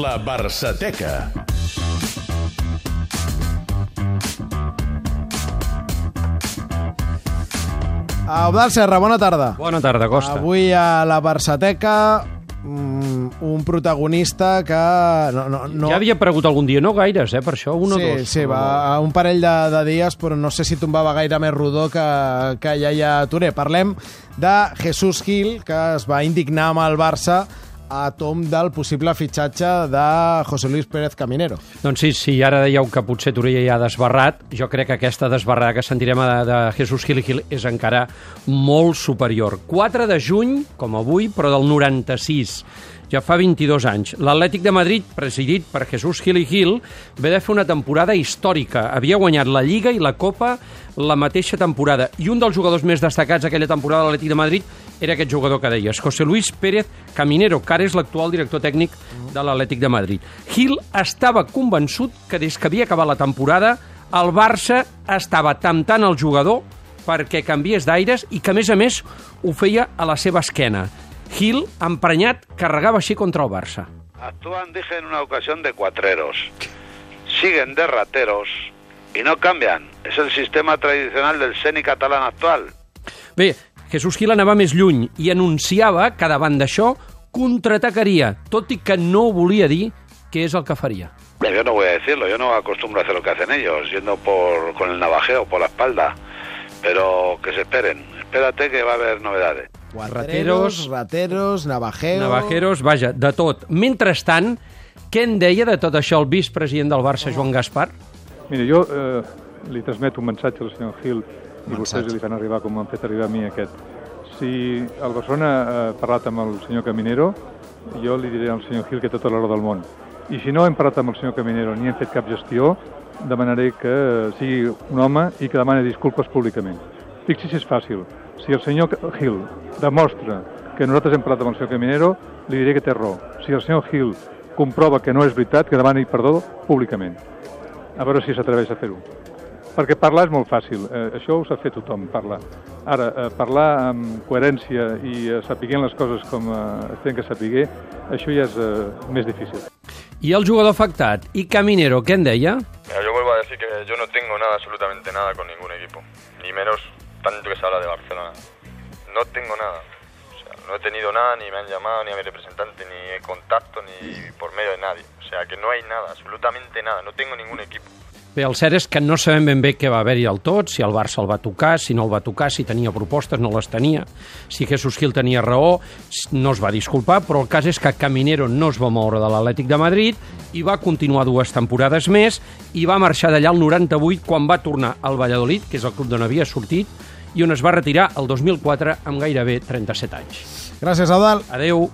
La Barçateca. Eudal Serra, bona tarda. Bona tarda, Costa. Avui a la Barçateca mm, un protagonista que... No, no, no... Ja havia aparegut algun dia, no gaires, eh, per això, un o sí, dos. Sí, va un parell de, de dies, però no sé si tombava gaire més rodó que, que Yaya Touré. Parlem de Jesús Gil, que es va indignar amb el Barça a tom del possible fitxatge de José Luis Pérez Caminero. Doncs sí, sí, ara dèieu que potser Torella ja ha desbarrat. Jo crec que aquesta desbarrada que sentirem de, de Jesús Gil Gil és encara molt superior. 4 de juny, com avui, però del 96 ja fa 22 anys. L'Atlètic de Madrid, presidit per Jesús Gil i Gil, ve de fer una temporada històrica. Havia guanyat la Lliga i la Copa la mateixa temporada. I un dels jugadors més destacats d'aquella temporada de l'Atlètic de Madrid era aquest jugador que deies, José Luis Pérez Caminero, que ara és l'actual director tècnic de l'Atlètic de Madrid. Gil estava convençut que des que havia acabat la temporada el Barça estava temptant el jugador perquè canviés d'aires i que, a més a més, ho feia a la seva esquena. Gil, emprenyat, carregava així contra el Barça. Actúan, dije en una ocasión, de cuatreros. Siguen de rateros y no cambian. Es el sistema tradicional del seni catalán actual. Bé, Jesús Gil anava més lluny i anunciava que davant d'això contraatacaria, tot i que no volia dir què és el que faria. Yo no voy a decirlo, yo no acostumbro a hacer lo que hacen ellos, yendo por, con el navajeo por la espalda. Pero que se esperen, espérate que va a haber novedades. Rateros, rateros, navajeo... Navajeros, vaja, de tot. Mentrestant, què en deia de tot això el vicepresident del Barça, Joan Gaspar? Mira, jo eh, li transmeto un mensatge al senyor Gil i vostès li fan arribar com m'han fet arribar a mi aquest. Si el Barcelona ha parlat amb el senyor Caminero, jo li diré al senyor Gil que tota l'hora del món. I si no hem parlat amb el senyor Caminero ni hem fet cap gestió, demanaré que sigui un home i que demani disculpes públicament. Fixi si és fàcil. Si el senyor Gil demostra que nosaltres hem parlat amb el senyor Caminero, li diré que té raó. Si el senyor Gil comprova que no és veritat, que demani perdó públicament. A veure si s'atreveix a fer-ho. Perquè parlar és molt fàcil, eh, això ho sap fer tothom, parlar. Ara, eh, parlar amb coherència i eh, sapiguent les coses com eh, es tenen que sapiguer, això ja és eh, més difícil. I el jugador afectat, i Caminero, què en deia? Mira, yo vuelvo a decir que yo no tengo nada, absolutamente nada con ningún equipo. Ni menos tanto que se habla de Barcelona. No tengo nada. O sea, no he tenido nada, ni me han llamado, ni a mi representante, ni he contacto, ni por medio de nadie. O sea, que no hay nada, absolutamente nada. No tengo ningún equipo. Bé, el cert és que no sabem ben bé què va haver-hi al tot, si el Barça el va tocar, si no el va tocar, si tenia propostes, no les tenia, si Jesús Gil tenia raó, no es va disculpar, però el cas és que Caminero no es va moure de l'Atlètic de Madrid i va continuar dues temporades més i va marxar d'allà el 98 quan va tornar al Valladolid, que és el club d'on havia sortit, i on es va retirar el 2004 amb gairebé 37 anys. Gràcies, Eudal. Adeu.